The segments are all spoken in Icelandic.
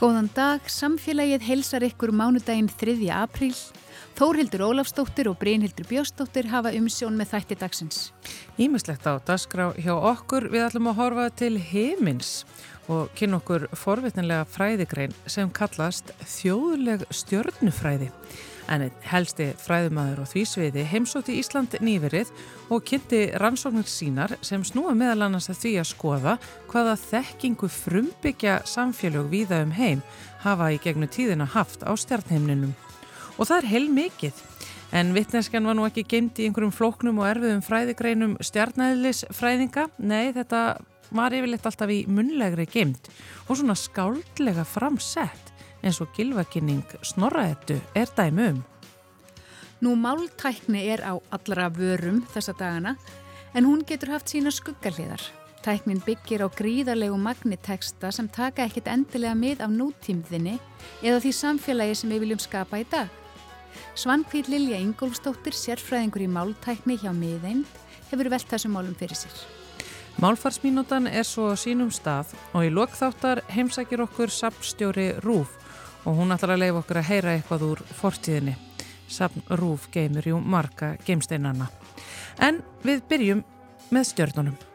Góðan dag, samfélagið heilsar ykkur mánudaginn 3. apríl. Þórhildur Ólafstóttir og Brynhildur Bjóstóttir hafa umsjón með þætti dagsins. Ímislegt á dagskrá hjá okkur við ætlum að horfa til heimins og kynna okkur forvitnilega fræðigrein sem kallast þjóðleg stjörnufræði. En helsti fræðumæður og því sviði heimsóti Ísland nýverið og kynnti rannsóknir sínar sem snúa meðal annars að því að skoða hvaða þekkingu frumbyggja samfélög víða um heim hafa í gegnum tíðina haft á stjarnheimninum. Og það er heil mikið. En vittneskan var nú ekki geimt í einhverjum flóknum og erfiðum fræðigreinum stjarnæðlis fræðinga. Nei, þetta var yfirleitt alltaf í munlegri geimt og svona skáldlega framsett eins og gilvakinning snorraðettu er dæmu um. Nú máltækni er á allra vörum þessa dagana en hún getur haft sína skuggarliðar. Tæknin byggir á gríðarlegu magniteksta sem taka ekkit endilega mið af nútímðinni eða því samfélagi sem við viljum skapa í dag. Svankvít Lilja Ingólfstóttir, sérfræðingur í máltækni hjá miðeind, hefur velt þessum málum fyrir sér. Málfarsmínútan er svo sínum stað og í lokþáttar heimsækir okkur sapstjóri Rúf og hún ætlar að leifa okkur að heyra eitthvað úr fortíðinni. Sapn Rúf geymur jú marga geymsteinana. En við byrjum með stjörnunum.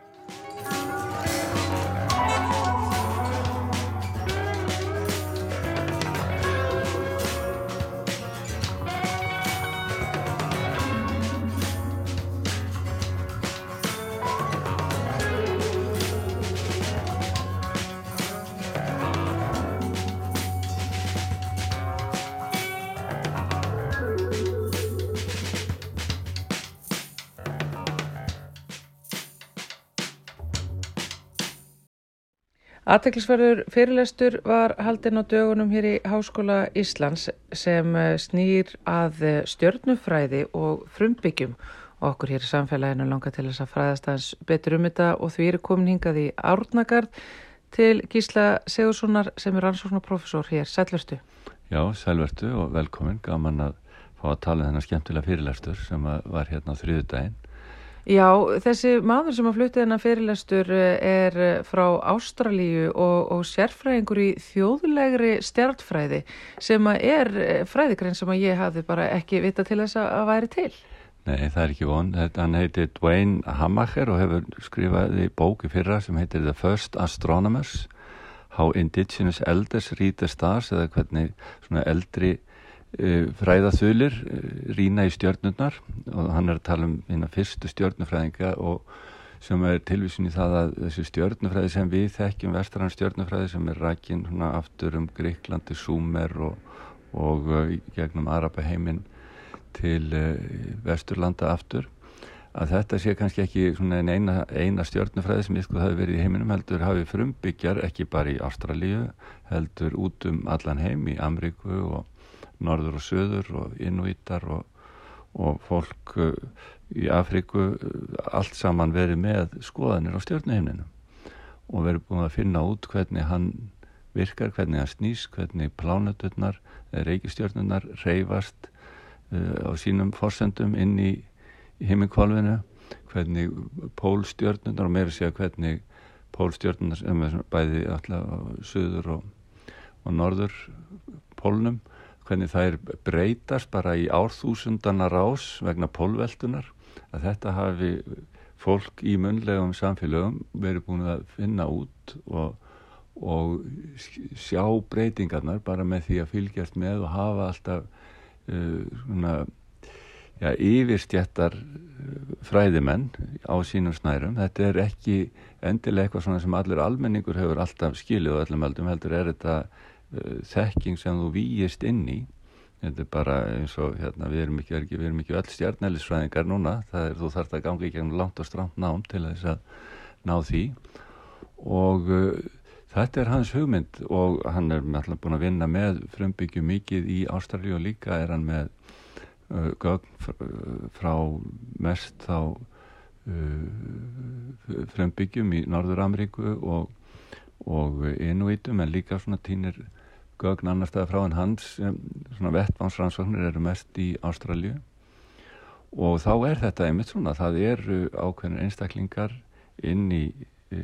Aðteklisverður fyrirlestur var haldinn á dögunum hér í Háskóla Íslands sem eh, snýr að eh, stjörnufræði og frumbyggjum og okkur hér í samfélaginu langar til þess að fræðast aðeins betur um þetta og því er komin hingað í Árnagard til Gísla Segurssonar sem er ansvonsnaprofessor hér. Sælverstu. Já, sælverstu og velkomin. Gaman að fá að tala um þennan skemmtilega fyrirlestur sem var hérna á þriðu daginn Já, þessi maður sem að flutti þennan fyrirlestur eh, er eh, frá Ástralíu og, og sérfræðingur í þjóðlegri stjartfræði sem er eh, fræðikræn sem að ég hafði bara ekki vita til þess að væri til. Nei, það er ekki von. Hann heitir Dwayne Hamacher og hefur skrifað í bóki fyrra sem heitir The First Astronomers How Indigenous Elders Read the Stars eða hvernig svona eldri fræðaþulir eh, rína í stjörnurnar og hann er að tala um eina fyrstu stjörnufræðinga og sem er tilvísin í það að þessi stjörnufræði sem við þekkjum vestrann stjörnufræði sem er rækinn aftur um Greiklandi, Súmer og, og uh, gegnum Arabaheimin til vesturlanda aftur að þetta sé kannski ekki eina, eina stjörnufræði sem ykkur hafi verið í heiminum heldur hafi frumbyggjar ekki bara í Ástralíu heldur út um allan heim í Amríku og norður og söður og innvítar og, og fólk uh, í Afriku uh, allt saman verið með skoðanir á stjórnuhimninu og verið búin að finna út hvernig hann virkar, hvernig hann snýst, hvernig plánuturnar, reykistjórnunar reyfast uh, á sínum forsendum inn í, himminkvalvinu, hvernig pólstjórnunar og meira segja hvernig pólstjórnunar sem er bæði alltaf á söður og, og norður pólnum hvernig þær breytast bara í árþúsundana rás vegna pólveldunar að þetta hafi fólk í munlegum samfélögum verið búin að finna út og, og sjá breytingarnar bara með því að fylgjast með og hafa alltaf uh, svona ja, yfirstjættar uh, fræðimenn á sínum snærum. Þetta er ekki endilega eitthvað sem allir almenningur hefur alltaf skilið og öllum heldum heldur er þetta þekking sem þú výist inn í þetta er bara eins og hérna, við erum ekki, ekki, ekki öll stjarnælisfræðingar núna það er þú þarfst að ganga í gegnum langt og stramt nám til þess að ná því. Og uh, þetta er hans hugmynd og hann er alltaf búin að vinna með frumbyggju mikið í Ástralju og líka er hann með uh, gögn frá mest þá uh, frumbyggjum í Norður Ameríku og og Inuitum en líka svona týnir gögn annar staða frá en hans svona vettvánsrannsóknir eru mest í Ástralju og þá er þetta einmitt svona það eru ákveðin einstaklingar inn í e,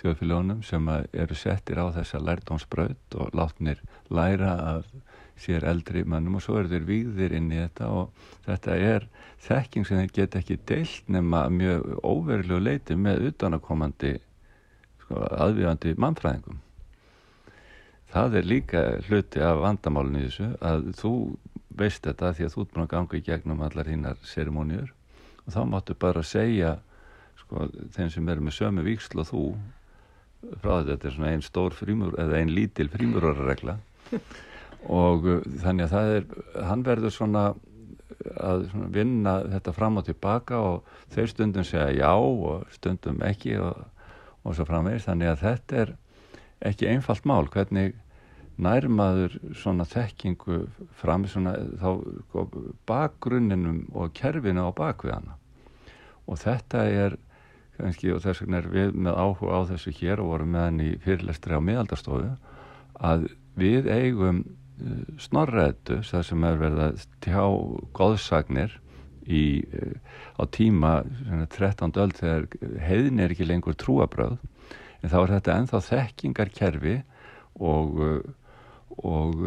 þjóðfélagunum sem eru settir á þessa lærdómsbraut og látnir læra af sér eldri mannum og svo eru þeir výðir inn í þetta og þetta er þekking sem þeir geta ekki deilt nema mjög óverulegu leiti með utanakomandi sko, aðvíðandi mannfræðingum. Það er líka hluti af vandamálinu þessu að þú veist þetta því að þú ert búin að ganga í gegnum allar hinnar serimóniur og þá máttu bara segja sko, þeim sem eru með sömu víksl og þú frá þetta, er svona einn stór frímur eða einn lítil frímurarregla og uh, þannig að það er hann verður svona að svona vinna þetta fram og tilbaka og þeir stundum segja já og stundum ekki og, og svo framvegir þannig að þetta er ekki einfalt mál hvernig nærmaður svona þekkingu fram svona þá sko, bakgrunninum og kerfinu á bakvið hana og þetta er kannski og þess vegna er við með áhuga á þessu hér og vorum með hann í fyrirlestri á miðaldarstofu að við eigum uh, snorrættu það sem er verið að tjá góðsagnir í, uh, á tíma 13. öll þegar heiðin er ekki lengur trúabröð en þá er þetta enþá þekkingarkerfi og uh, og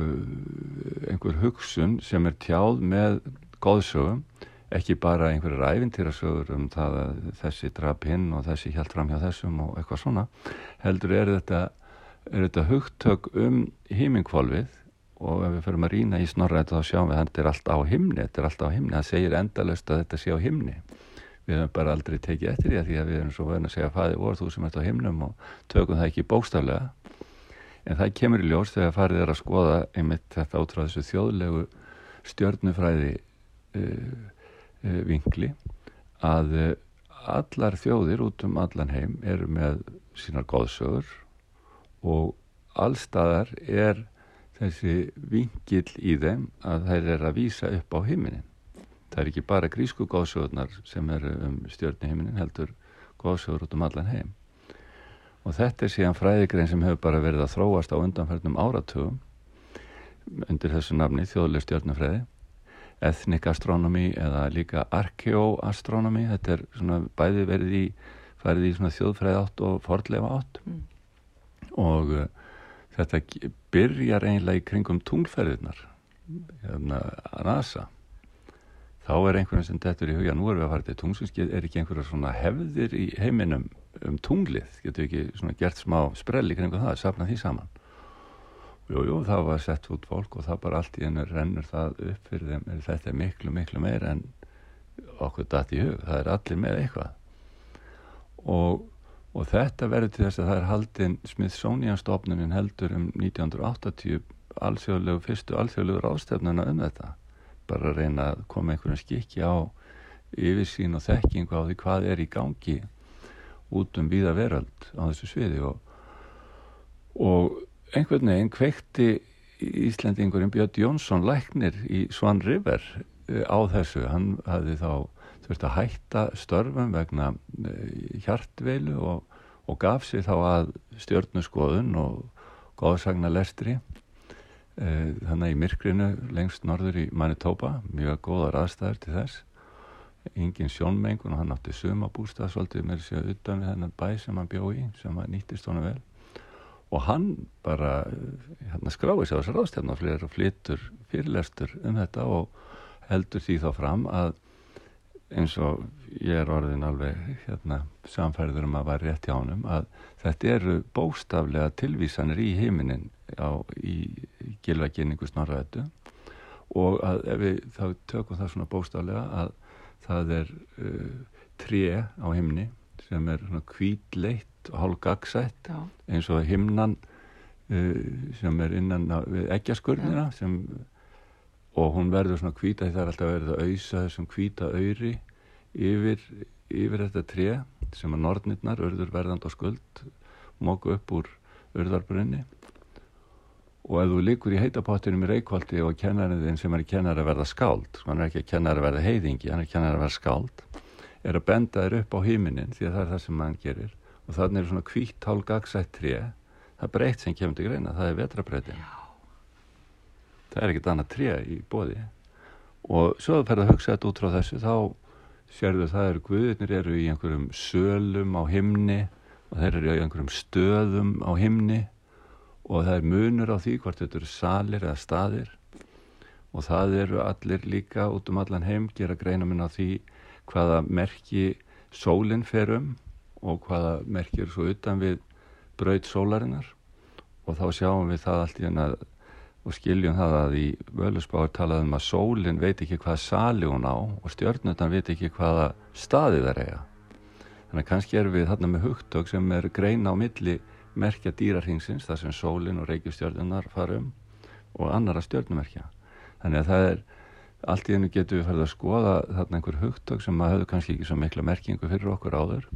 einhver hugsun sem er tjáð með góðsögum ekki bara einhverju ræfintýrasögur um það að þessi draf hinn og þessi hjælt fram hjá þessum og eitthvað svona heldur er þetta, er þetta hugtök um hímingkvolvið og ef við förum að rýna í snorrætu þá sjáum við að þetta er allt á himni þetta er allt á himni, það segir endalust að þetta sé á himni við höfum bara aldrei tekið eftir því að því að við erum svo verðin að segja fæði voru þú sem ert á himnum og tökum það ekki bóstaflega en það kemur í ljós þegar farið er að skoða einmitt þetta átráð þessu þjóðlegu stjörnufræði uh, Eh, vingli að eh, allar þjóðir út um allan heim eru með sínar góðsögur og allstaðar er þessi vingil í þeim að þær er að výsa upp á heiminin. Það er ekki bara grísku góðsögurnar sem eru um stjórni heiminin heldur góðsögur út um allan heim. Og þetta er síðan fræðigrein sem hefur bara verið að þróast á undanfærnum áratugum undir þessu nafni þjóðlega stjórnufræði ethnic astronomy eða líka arkeoastronomy þetta er svona bæði verið í farið í svona þjóðfræð átt og fordlefa átt mm. og uh, þetta byrjar einlega í kringum tunglferðirnar hérna nasa þá er einhvern sem dettur í hugja nú erum við að fara til tungsinskið er ekki einhverja svona hefðir í heiminum um tunglið? Getur við ekki svona gert smá sprell í kringum það, safna því saman? Jú, jú, það var sett út fólk og það bara allt í hennu rennur það upp fyrir þeim, þetta er miklu, miklu meira en okkur dætt í hug, það er allir með eitthvað. Og, og þetta verður til þess að það er haldinn Smithsonian-stofnunin heldur um 1980 alþjóðlegu, fyrstu alþjóðlegu rástefnuna um þetta bara að reyna að koma einhverjum skikki á yfirsýn og þekkingu á því hvað er í gangi út um víða veröld á þessu sviði. Og, og einhvern veginn kveikti Íslandingurinn Björn Jónsson læknir í Svan River eh, á þessu, hann hafði þá þurfti að hætta störfum vegna eh, hjartveilu og, og gaf sig þá að stjórnuskoðun og góðsagna lestri þannig í myrkrinu lengst norður í Manitoba mjög góðar aðstæður til þess. Engin sjónmengun og hann átti sumabústað svolítið með þessu utan við þennan bæ sem hann bjó í sem hann nýttist honum vel. Og hann bara hérna, skráði sér á þessu ráðstefna og flyttur fyrirlestur um þetta og heldur því þá fram að eins og ég er orðin alveg hérna, samfærður um að vera rétt hjá honum að þetta eru bóstaflega tilvísanir í heiminin á, í, gilvæginningu snorraðetu og að ef við þá tökum það svona bóstaflega að það er uh, tré á heimni sem er svona kvítleitt og hálf gagsætt eins og himnan uh, sem er innan við eggjaskurðina og hún verður svona hvita því það er alltaf verið að auðsa þessum hvita öyri yfir, yfir þetta tre sem að nornirnar, örður verðand og skuld móku upp úr örðarbrunni og ef þú likur í heitapottinum í Reykjóldi og kennariðin sem er kennar að verða skáld hann er ekki að kennar að verða heiðingi hann er að kennar að verða skáld er að benda þér upp á híminin því að það er það sem mann gerir. Og þannig er svona kvítt hálf gagsætt tré. Það er breytt sem kemur til greina það er vetrabreitin það er ekkit annað tré í bóði og svo þú ferð að hugsa þetta út frá þessu þá sérðu það eru guðurnir eru í einhverjum sölum á himni og þeir eru í einhverjum stöðum á himni og það er munur á því hvort þetta eru salir eða staðir og það eru allir líka út um allan heim gera greina minn á því hvaða merki sólinn fer um og hvaða merki eru svo utan við braut sólarinnar og þá sjáum við það allt í henn að og skiljum það að í völusbáður talaðum að sólinn veit ekki hvað sali hún á og stjörnutan veit ekki hvaða staði það reyja. Þannig að kannski erum við þarna með hugtök sem er greina á milli merkja dýrarhingsins þar sem sólinn og reykjustjörnunar farum og annara stjörnumerkja. Þannig að það er, allt í hennu getur við farið að skoða þarna einhver hugtök sem að höfðu kannski ekki svo mikla merkingu fyrir okkur áður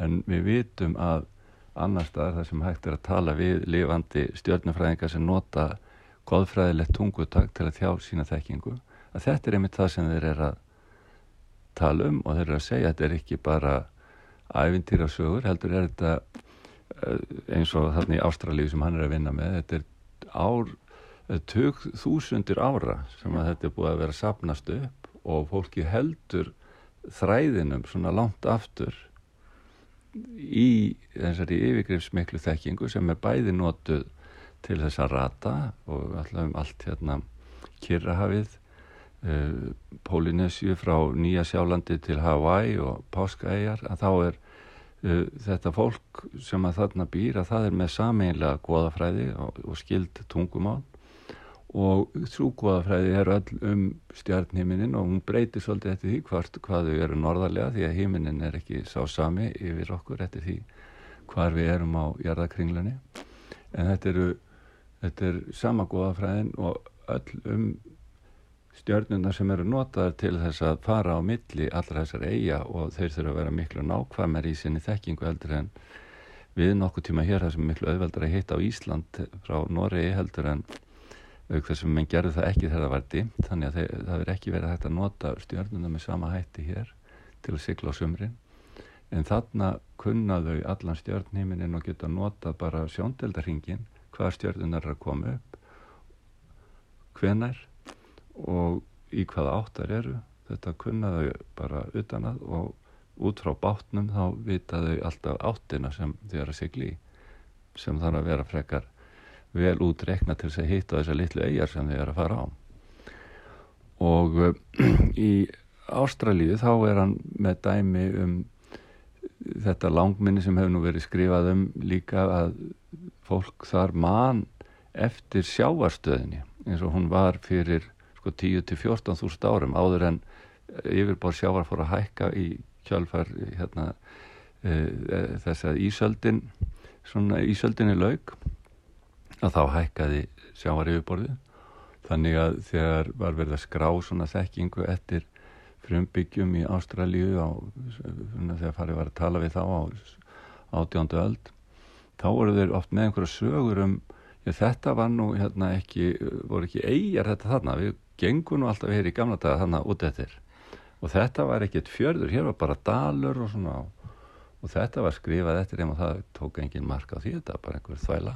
en við vitum að annar staðar þar sem hægt er að tala við lifandi stjörnufræðingar sem nota goðfræðilegt tungutak til að þjá sína þekkingu að þetta er einmitt það sem þeir eru að tala um og þeir eru að segja að þetta er ekki bara ævintýra sögur, heldur er þetta eins og þarna í Ástralíu sem hann er að vinna með þetta er ár, tök þúsundir ára sem að þetta er búið að vera sapnast upp og fólki heldur þræðinum svona langt aftur í þessari yfirgrifsmiklu þekkingu sem er bæði notuð til þess að rata og alltaf um allt hérna Kirrahafið eh, Pólinesju frá Nýja Sjálandi til Hawaii og Páskaæjar að þá er þetta fólk sem að þarna býr að það er með sameinlega goðafræði og, skild tungumál. Og trúgoðafræði er öll um stjarnhiminin og hún breytir svolítið eftir því hvort hvað þau eru norðarlega því að himinin er ekki sá sami yfir okkur eftir því hvar við erum á jarðakringlunni. En þetta eru þetta er sama góðafræðin og öll um stjörnuna sem eru notaðar til þess að fara á milli allra þessar eiga og þeir þurfa að vera miklu nákvæmar í sinni þekkingu heldur en við nokkuð tíma hér það sem miklu auðveldar að hitta á Ísland frá Noregi heldur en auk þessum menn gerðu það ekki þegar það var dimt þannig að þeir, það verður ekki verið að nota stjörnuna með sama hætti hér til að sigla á sumrin. En þarna kunnaðu allan stjörnhiminin og geta nota bara sjóndeldarhingin hvað stjörnunar er að koma upp hvenar og í hvaða áttar eru? Þetta kunnaðu bara utan að og út frá bátnum þá vitaðu alltaf áttina sem þau eru að sigla í sem þarf að vera frekar vel útrekna til þess að hitta þessar litlu eigjar sem þau eru að fara á. Og í Ástralíu þá er hann með dæmi um þetta langminni sem hefur nú verið skrifað um líka að fólk þar mann eftir sjáarstöðinni eins og hún var fyrir sko 10-14 þúsund árum áður en yfirbár sjáar fór að hækka í kjálfar hérna, e, e, þess að Ísöldin svona Ísöldin er laug að þá hækkaði sjáar yfirborðið þannig að þegar var verið að skrá svona þekkingu eftir frumbyggjum í Ástralíu á, þegar farið var að tala við þá á átjóndu öld þá voru þeir oft með einhverja sögur um já, þetta var nú hérna ekki voru ekki eigjar þetta þarna. Við gengum nú alltaf hér í gamla daga þarna út eftir. Og þetta var ekkit fjörður hér var bara dalur og svona og þetta var skrifað eftir og það tók engin marka á því þetta bara einhver þvæla.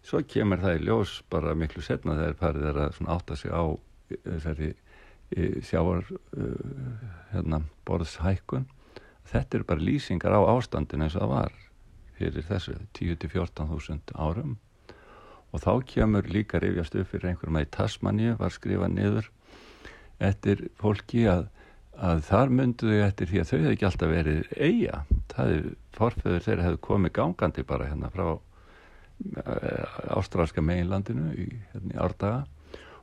Svo kemur það í ljós bara miklu setna þegar parið er að átta sig á þessari sjáar hérna, borðshækkun. Þetta eru bara lýsingar á ástandin eins og það var fyrir þessu 10-14.000 árum og þá kemur líka rifjast upp fyrir einhverjum að í Tasmaníu var skrifað niður eftir fólki að, að þar mynduðu eftir því að þau hefði ekki alltaf verið eiga það er forföður þeirra hefði komið gangandi bara hérna frá eh, ástralska meginlandinu í, hérna, árdaga.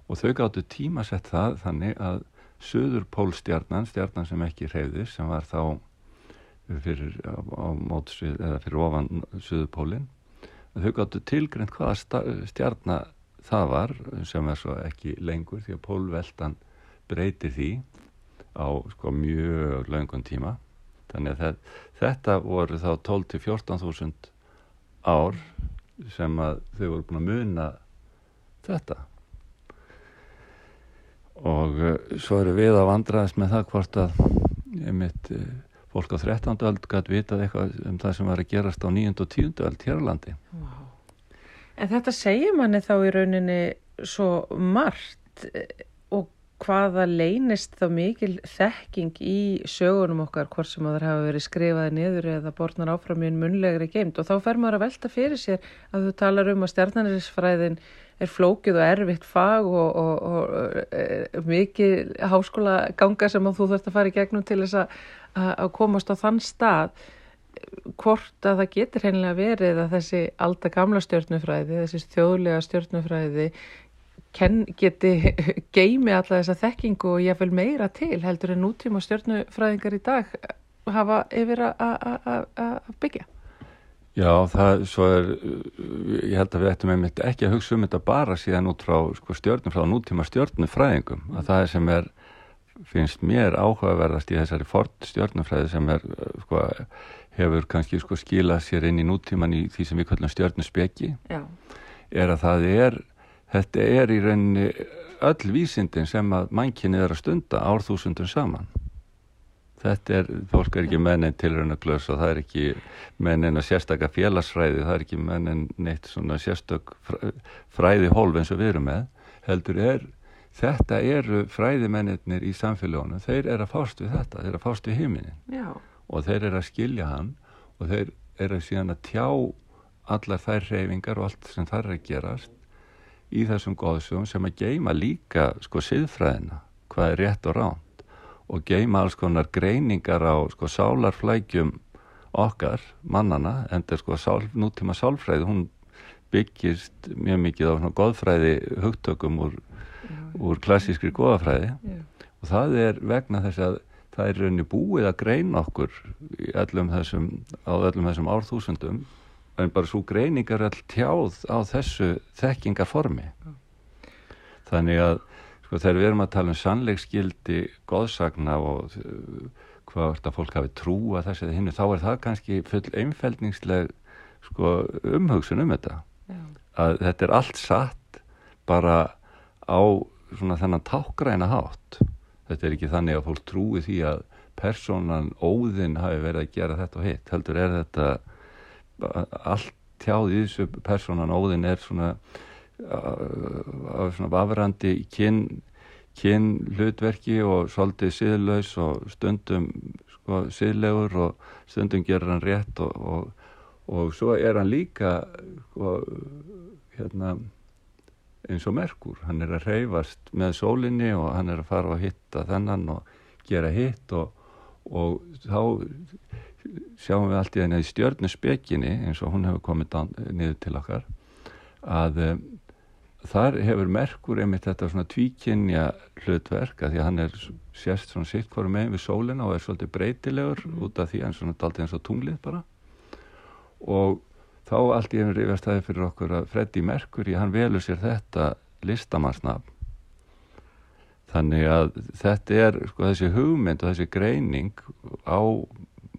Og þau gáttu tímasett það þannig að söður pólstjarnan, stjarnan sem ekki hreyðis sem var þá fyrir, á, á mótsvið, fyrir ofan Suðupólinn þau gáttu tilgreynd hvaða stjarnar það var sem er svo ekki lengur því að pólveldan breytir því á sko mjög laungun tíma. Þannig að þetta voru þá 12-14 þúsund ár sem að þau voru búin að muna þetta. Og uh, svo eru við að vandraðast með það hvort að einmitt uh, fólk á 13. öld gæti vitað eitthvað um það sem var að gerast á 9. og 10. öld hér á landi. Wow. En þetta segir manni þá í rauninni svo margt eh, og hvaða leynist þá mikil þekking í sögunum okkar hvort sem það hafa verið skrifaði niður eða borðnar áfram í munlegri geimt og þá fer maður að velta fyrir sér að þú talar um að stjarnanisfræðin er flókið og erfitt fag og, og, og, og e, mikið háskóla ganga sem þú þurft að fara í gegnum til þess að, að komast á þann stað hvort að það getur hennilega verið að þessi alltaf gamla stjórnufræði, þessi þjóðlega stjórnufræði geti geimi alla þessa þekkingu og ég vil meira til heldur en nútíma stjórnufræðingar í dag hafa yfir að byggja. Já, það svo er, ég held að við ættum einmitt ekki að hugsa um þetta bara síðan út frá sko, stjórnufræð og nútíma stjórnufræðingum, að það er sem er, finnst mér áhugaverðast í þessari fort stjórnufræði sem er, sko, hefur kannski sko skilað sér inn í nútíman í því sem við kallum stjórnusbeki, er að það er þetta er í rauninni öll vísindin sem að mannkinni er að stunda árþúsundum saman. Þetta er, fólk er ekki mennin tilraunaglöðs og það er ekki mennin að sérstakka félagsfræði, það er ekki mennin neitt svona sérstak fræði hólf eins og við erum með heldur er, þetta eru fræðimennir í samfélagunum, þeir eru að fást við þetta, þeir eru að fást við heiminin og þeir eru að skilja hann og þeir eru síðan að tjá allar þær reyfingar og allt sem þar er að gerast í þessum góðsugum sem að geima líka sko siðfræðina, hvað er rétt og ránt og geima alls konar greiningar á sko sálarflækjum okkar, mannana, endur sko sál, nútíma sálfræði, hún byggist mjög mikið á góðfræði hugtökum úr, úr klassískri góðafræði Já. og það er vegna þess að það er raunni búið að greina okkur öllum þessum, á öllum þessum árþúsundum en bara svo greiningar all tjáð á þessu þekkingarformi þannig að sko þegar við erum að tala um sannleikskildi góðsagna og hvað er þetta fólk hafi trú að þessi eða hinnu þá er það kannski full einfældningsleg sko umhugsun um þetta Já. að þetta er allt satt bara á svona þennan tákgræna hátt. Þetta er ekki þannig að fólk trúi því að personan óðinn hafi verið að gera þetta og hitt heldur er þetta allt tjáð í þessu personan óðin er svona af svona vafrandi kyn, kyn hlutverki og svolítið siðlaus og stundum sko, siðlegur og stundum gerur hann rétt og, og, og svo er hann líka sko, hérna eins og merkur, hann er að reyfast með sólinni og hann er að fara og hitta þennan og gera hitt og, og þá sjáum við allt í þenni stjörnuspekinni eins og hún hefur komið niður til okkar að um, þar hefur Merkur einmitt þetta svona tvíkynja hlutverk að því að hann er sérst svona sitt hverju megin við sólina og er svolítið breytilegur mm. út af því hann svona daldi eins og tunglið bara og þá allt í einhverju yfirstæði fyrir okkur að Freddi Merkur í hann velur sér þetta listamannsnafn. Þannig að þetta er sko þessi hugmynd og þessi greining á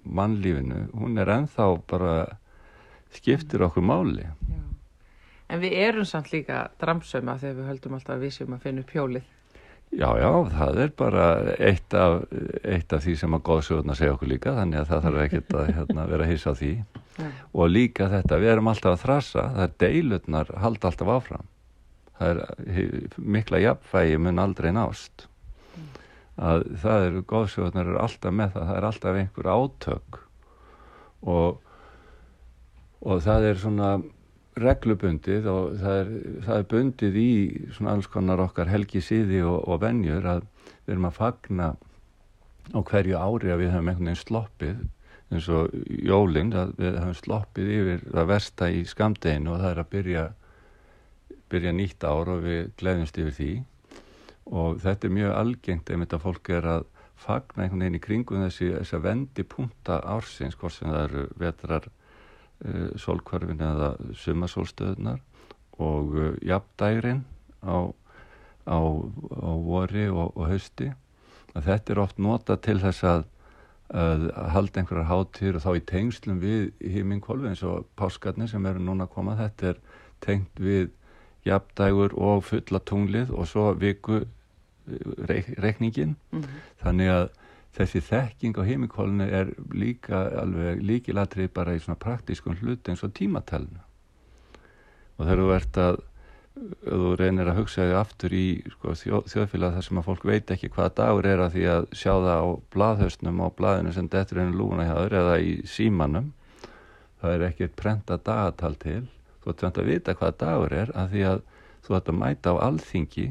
mannlífinu, hún er enþá bara skiptir okkur máli. Já. En við erum samt líka dramsöma þegar við höldum alltaf að við séum að finna upp hjólið. Já, já, það er bara eitt af, eitt af því sem að góðsögurna segja okkur líka, þannig að það þarf ekkert að hérna, vera að hýsa á því ja. og líka þetta, við erum alltaf að þrasa það er deilutnar, halda alltaf áfram. Það er mikla jafnfægi mun aldrei nást. Að það eru góðsjóðunar eru alltaf með það, það er alltaf einhver átök. Og, og það er svona reglubundið og það er, það er bundið í svona alls konar okkar helgi síði og, og venjur að við erum að fagna á hverju ári að við höfum einhvern veginn sloppið eins og jólinn að við höfum sloppið yfir það versta í skamdeginu og það er að byrja byrja nýtt ár og við gleðumst yfir því. Og þetta er mjög algengt ef þetta fólk er að fagna einhvern veginn í kringum þessi, þessi vendi punta ársins, hvort sem það eru vetrar uh, sólkvarfin eða sumasólstöðunar og uh, jafndægrin á, á, á vori og, og hausti. Að þetta er oft nota til þess að, að halda einhverjar hátir og þá í tengslum við hímingkolvi eins og páskarnir sem eru núna að koma. Þetta er tengt við jafndægur og fulla tunglið og svo viku reikningin mm -hmm. þannig að þessi þekking á heimikólinu er líka alveg líkilatrið bara í svona praktískun hlut eins og tímatalinu. Og þegar þú ert að þú reynir að hugsa þig aftur í sko, þjó, þjóðfélag þar sem að fólk veit ekki hvaða dagur er að því að sjá það á bladhausnum á bladinu sem dettur einu lúna hjá þur eða í símanum það er ekki eitt prenta dagatal til. Þú ætti að vita hvaða dagur er að því að þú ætti að mæta á alþingi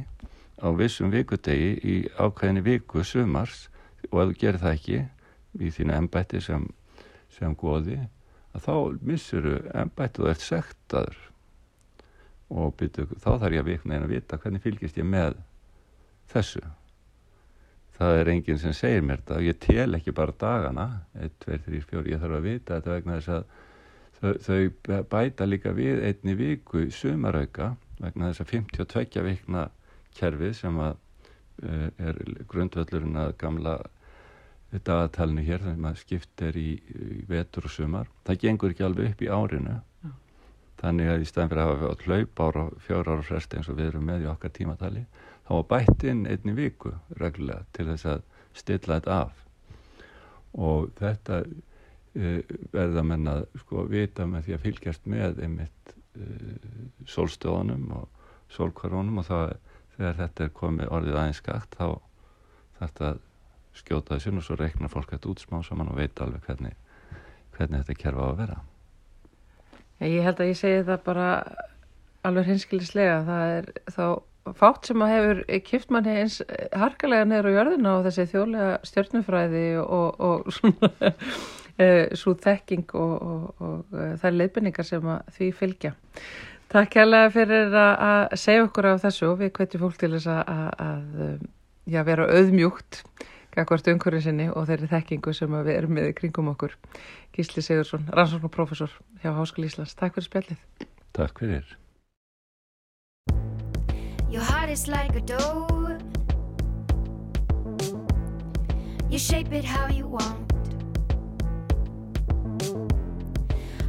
á vissum vikudegi í ákveðinni viku sumars og ef þú gerir það ekki í þínu ennbætti sem, sem goði að þá missuru ennbætti og ert sektaður og byrju, þá þarf ég að vikna einn að vita hvernig fylgist ég með þessu. Það er enginn sem segir mér þetta. Ég tel ekki bara dagana 1, 2, 3, 4, ég þarf að vita þetta vegna þess að þau, þau bæta líka við einni viku sumarauka vegna þess að 52 vikna kerfið sem að uh, er grundvöllurinn að gamla dagatalni hér þannig að maður skipt er í, vetur og sumar. Það gengur ekki alveg upp í árinu. Þannig að í staðin fyrir að hafa hlaup ára fjóra ára fresti eins og við erum með í okkar tímatali þá var bætt inn einni viku reglulega til þess að stilla þetta af og þetta uh, verða menna sko vita með því að fylgjast með einmitt uh, sólstöðunum og sólkvarunum og það, þegar þetta er komið orðið aðeins skakt þá þarf þetta skjóta þessu og svo reiknar fólk þetta út smá saman og veit alveg hvernig, hvernig þetta kerfa á að vera. Ég held að ég segi það bara alveg hinskilislega. Það er þá fátt sem að hefur kipt manni eins harkalega neyru á jörðina og þessi þjóðlega stjórnufræði og, og svona eh, svo þekking og, og, og eh, þær leifinningar sem því fylgja. Takk kærlega fyrir að segja okkur á þessu og við kveitjum fólk til þess að, að, að já, vera auðmjúkt akkvært umhverfið sinni og þeirri þekkingu sem við erum með kringum okkur. Gísli Sigursson, rannsókn og professor hjá Háskóli Íslands. Takk fyrir spjallið. Takk fyrir. Your heart is like a dough You shape it how you want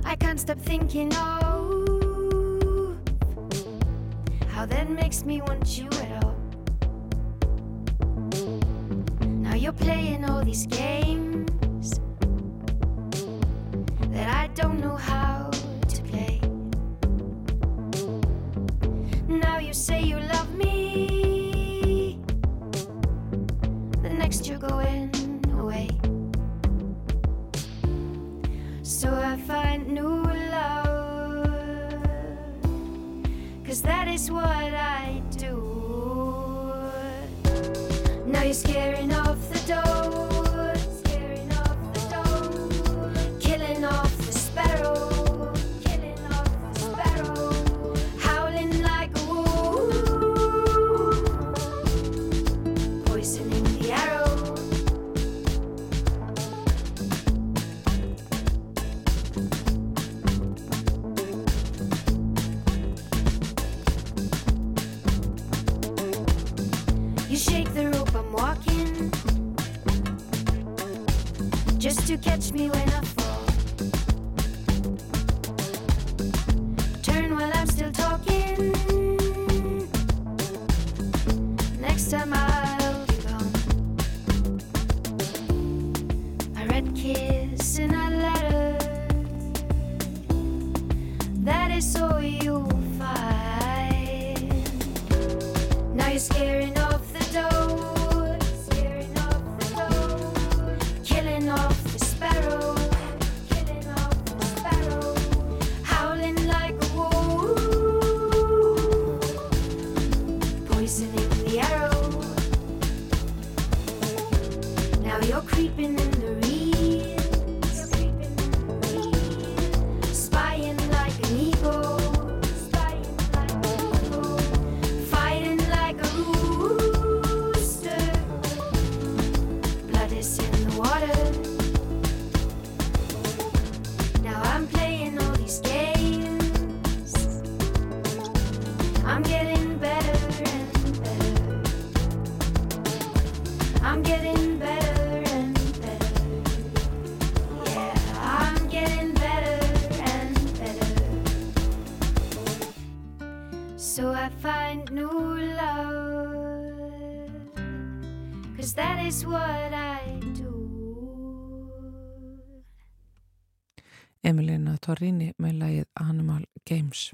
I can't stop thinking of How that makes me want you at all you're playing all these games that I don't know how to play. Now you say you love me, the next you're going away. So I find new love, cause that is what I do. Scaring off the door. Torrini með lagið Animal Games.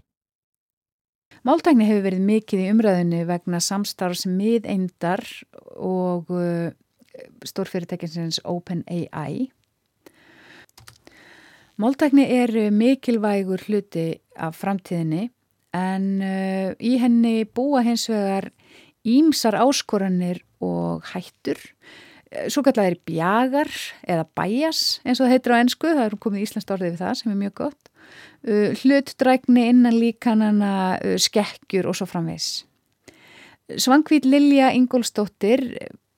Máltækni hefur verið mikið í umræðinu vegna samstarfs miðeindar og uh, stórfyrirtækinsins OpenAI. Máltækni er mikilvægur hluti af framtíðinni en uh, í henni búa hins vegar ímsar áskoranir og hættur. Svo kallar er bjagar eða bæjas eins og það heitir á ennsku, það er komið íslenskt orðið við það sem er mjög gott. Uh, hlutdrækni innan líkanana, uh, skekkjur og svo framvegs. Svangvít Lilja Ingólstóttir,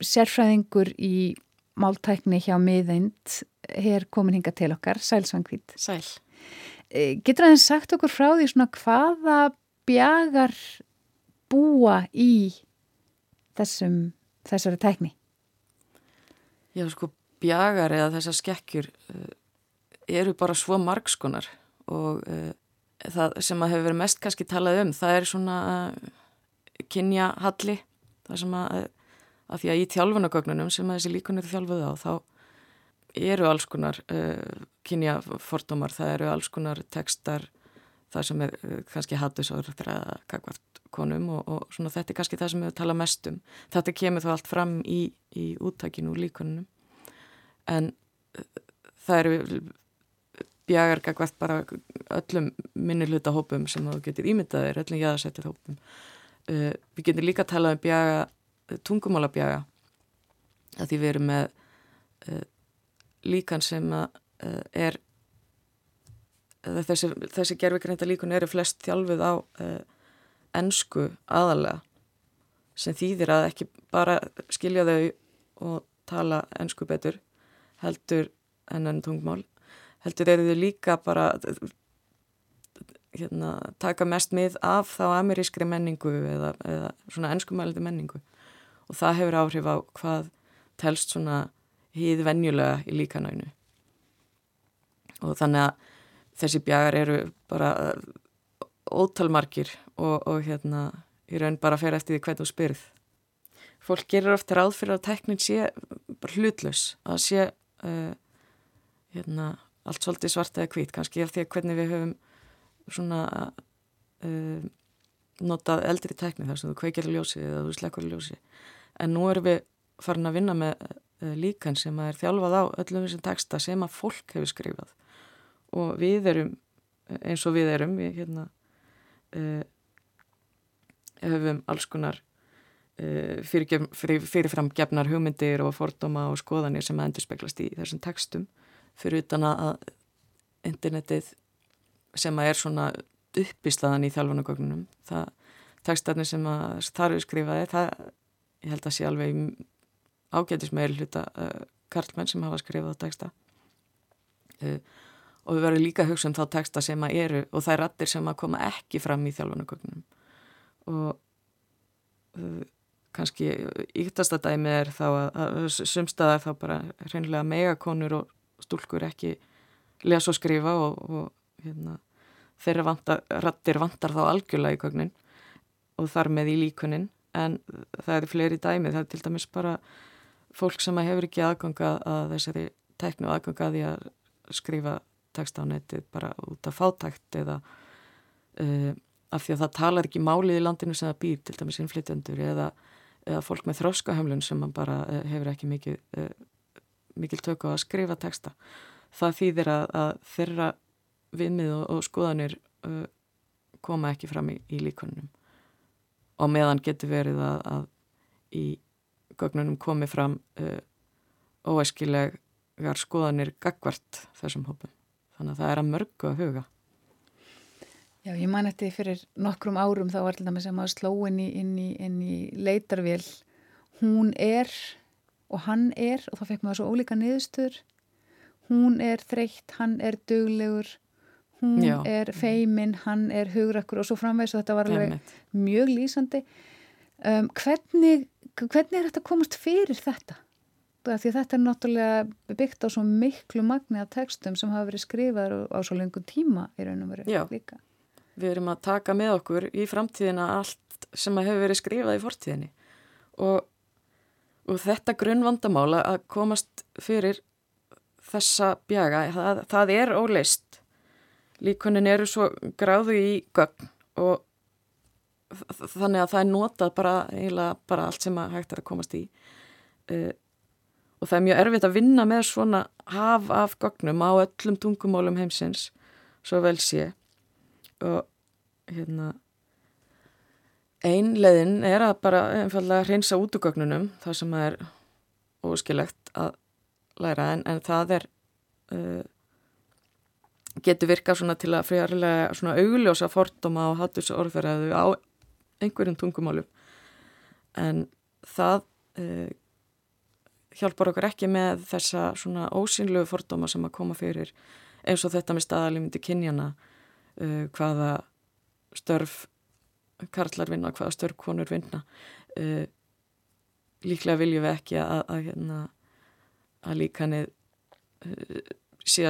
sérfræðingur í máltækni hjá miðeind, hér komin hinga til okkar. Sæl Svangvít. Sæl. Uh, getur það sagt okkur frá því svona hvaða bjagar búa í þessum, þessari tækni? Já, sko, bjagar eða þessar skekkjur uh, eru bara svo margskonar og uh, það sem að hefur verið mest kannski talað um, það er svona uh, kynjahalli, það sem að, að því að í þjálfunagögnunum sem að þessi líkunir þjálfuð á, þá eru alls konar kynjafordómar, það eru alls konar tekstar, það sem er kannski hattusáður þegar kakvart konum og, og svona þetta er kannski það sem við tala mest um. Þetta kemur þá allt fram í, í úttakinu og líkunum en það eru bjagargagvært bara öllum minnilhuta hópum sem þú getur ímyndaðir, öllum jæðasettir hópum. Uh, við getum líka að tala um bjaga, tungumála bjaga að því við erum með uh, líkan sem að, uh, er þessi, þessi gerfikrænta líkun eru flest þjálfuð á ennsku aðalega sem þýðir að ekki bara skilja þau og tala ennsku betur heldur enn tungmál heldur eru þau líka bara hérna, taka mest mið af þá amerískri menningu eða, eða svona ennskumælindi menningu. Og það hefur áhrif á hvað telst svona hýð venjulega í líkanænu og þannig að þessi bjagar eru bara ótalmarkir og, og hérna í raun bara fer eftir því hvernig þú spyrð. Fólk gerir ofta ráð fyrir að teknin sé hlutlös, að sé uh, hérna, allt svolítið svart eða hvít, kannski eftir því að hvernig við höfum svona uh, notað eldri tekni þar sem þú kveikir ljósi eða þú slekkur ljósi. En nú erum við farin að vinna með uh, líkan sem er þjálfað á öllum þessum teksta sem að fólk hefur skrifað og við erum eins og við erum við hérna uh, höfum alls konar uh, fyrirfram fyrir, fyrir gefnar hugmyndir og fordóma og skoðanir sem endur speglast í þessum textum. Fyrir utan að internetið sem að er svona uppislaðan í þjálfunagögnunum það textarnir sem að þar eru skrifaði það ég held að sé alveg ágætis meil hluta uh, Karlmenn sem hafa skrifað texta. Uh, og við verðum líka að hugsa um þá texta sem að eru og það er rattir sem að koma ekki fram í þjálfunagögnum og uh, kannski íktasta dæmi er þá að, að sumstaðar þá bara hreinlega megakonur og stúlkur ekki lesa og skrifa og, og hérna, þeirra vantar, rattir vantar þá algjörlega í gögnin og þar með í líkunin. En það eru fleiri dæmi, það er til dæmis bara fólk sem hefur ekki aðganga að þessari teknu aðganga að því að skrifa texta á netið bara út af fátækt eða uh, af því að það talar ekki málið í landinu sem það býr, til dæmis innflytjandur eða, eða fólk með þróskahömlun sem man bara uh, hefur ekki mikið uh, mikil tökku á að skrifa texta. Það þýðir að, að þeirra viðmið og, og skoðanir koma ekki fram í, í líkonunum og meðan getur verið að, að í gögnunum komi fram óæskilegar skoðanir gagvart þessum hópum þannig að það er að mörgu að huga Já, ég man eftir fyrir nokkrum árum þá var til dæmis að maður sló inn í, inn í, inn í leitarvél hún er og hann er og þá fekk maður svo ólíka niðurstur hún er þreytt, hann er döglegur hún Já. er feiminn, hann er hugrakkur og svo framvegs og þetta var alveg Jæmitt. mjög lýsandi um, hvernig, hvernig er þetta komast fyrir þetta? Því þetta er náttúrulega byggt á svo miklu magni af textum sem hafa verið skrifaður á svo lengur tíma í raun og veru líka. Við erum að taka með okkur í framtíðina allt sem hefur verið skrifað í fortíðinni og, og þetta grunnvandamála að komast fyrir þessa bjaga, það, það er óleist. Líkunin eru svo gráðu í gögn og þannig að það er notað bara, bara allt sem að hægt er að komast í uh, og það er mjög erfitt að vinna með svona haf af gögnum á öllum tungumólum heimsins svo vel sé. Og hérna einleðin er að bara einfallega hreinsa út úr gögnunum það sem er óskilegt að læra. En, en það er uh, getur virkað svona til að friðarlega svona augljósa fordóma og hattus orðverðaðu á einhverjum tungumálum. En það uh, hjálpar okkur ekki með þessa svona ósynlegu fordóma sem að koma fyrir eins og þetta með staðalimindi kynjana uh, hvaða störf karlar vinna, hvaða störf konur vinna. Uh, líklega viljum við ekki að, að, hérna, að uh,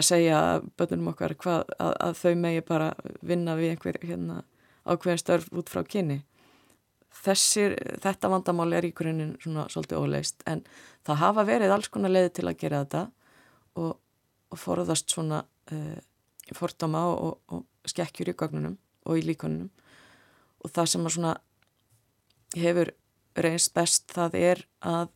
að segja bönnum okkar hvað, að, að þau megi bara vinna við einhver hérna, ákveðin störf út frá kynni Þessir, þetta vandamál er í grunninn svona svolítið óleist en það hafa verið alls konar leiði til að gera þetta og, og forðast svona uh, fordama og, og, og skekkjur í gagnunum og í líkonunum. Og það sem að svona hefur reynst best það er að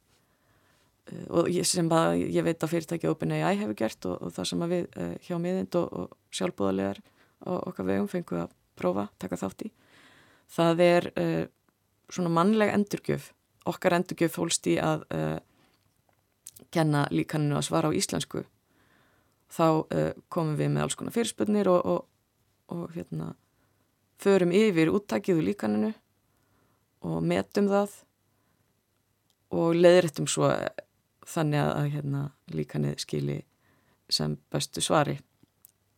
uh, og sem að ég veit að fyrirtæki OpenAI hefur gert og það sem að við uh, hjá miðind og sjálfbúðalegar og okkar vegum fengum að prófa, taka þátt í. Það er svona mannleg endurgjöf. Okkar endurgjöf fólst í að uh, kenna líkaninu að svara á íslensku. Þá uh, komum við með alls konar fyrirspöldnir og, og, og hérna förum yfir úttakiðu líkaninu og metum það og leðrættum svo þannig að, að hérna, líkanið skili sem bestu svari.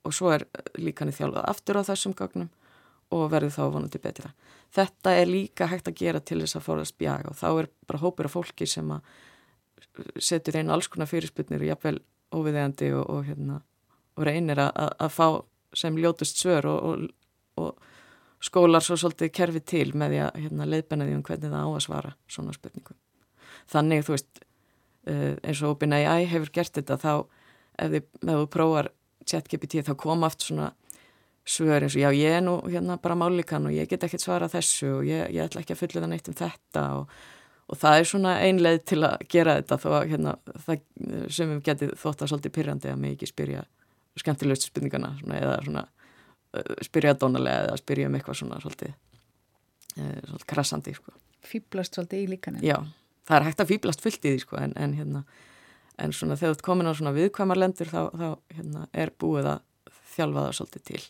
Og svo er líkanið þjálfað aftur á þessum gagnum og verður þá vonandi betra. Þetta er líka hægt að gera til þess að fórast bjaga og þá er bara hópur af fólki sem að setur einn alls konar fyrirsputnir og jafnvel óviðegandi og, og, hérna, og reynir að, að fá sem ljótust svör og, og skólar svo svolítið kerfi til með því að hérna, leiðbenna því um hvernig það á að svara svona spurningum. Þannig þú veist uh, eins og OpenAI hefur gert þetta þá ef þið, ef þú prófar ChatGPT þá koma aft svona svör eins og já ég er nú hérna bara málikan og ég get ekki svara þessu og ég, ég ætla ekki að fulla það neitt um þetta og, og það er svona einleið til að gera þetta þó að hérna, það sem við getið þótt að svolítið pyrrandi að mig ekki spyrja skemmtilegust spurningana svona, eða svona spyrja dónalega eða spyrja um eitthvað svona svolítið, svolítið krassandi sko. Fýblast svolítið í líkanin Já, það er hægt að fýblast fullt í því sko en, en hérna en svona þegar þú ert komin á svona viðkvæmarlendur þá, þá hérna, er búið að þjálfa það svolítið til